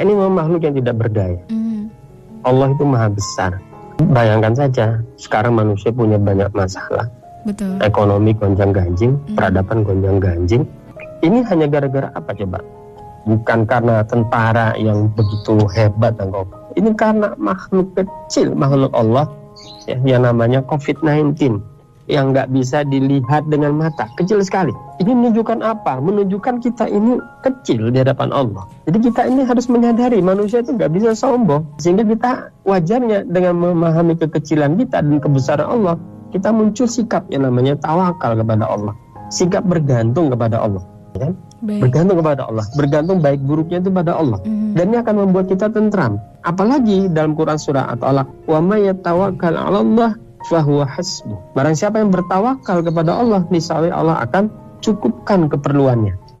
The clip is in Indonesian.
Ini memang makhluk yang tidak berdaya. Mhm. Allah itu maha besar. Bayangkan saja, sekarang manusia punya banyak masalah. Betul. Ekonomi gonjang ganjing, Hmm. peradaban gonjang ganjing. Ini hanya gara-gara apa coba? Bukan karena tentara yang begitu hebat dan kokoh. Ini karena makhluk kecil, makhluk Allah ya, yang namanya COVID-19 yang nggak bisa dilihat dengan mata, kecil sekali. Ini menunjukkan apa? Menunjukkan kita ini kecil di hadapan Allah. Jadi kita ini harus menyadari manusia itu nggak bisa sombong, sehingga kita wajarnya dengan memahami kekecilan kita dan kebesaran Allah, kita muncul sikap yang namanya tawakal kepada Allah, sikap bergantung kepada Allah. ya kan? Baik. Bergantung kepada Allah, bergantung baik buruknya itu pada Allah Mhm. dan ini akan membuat kita tentram. Apalagi dalam Quran surah At-Talaq, "Wa may yatawakkal 'ala Allah fahuwa hasbuh." Barang siapa yang bertawakal kepada Allah, niscaya Allah akan cukupkan keperluannya.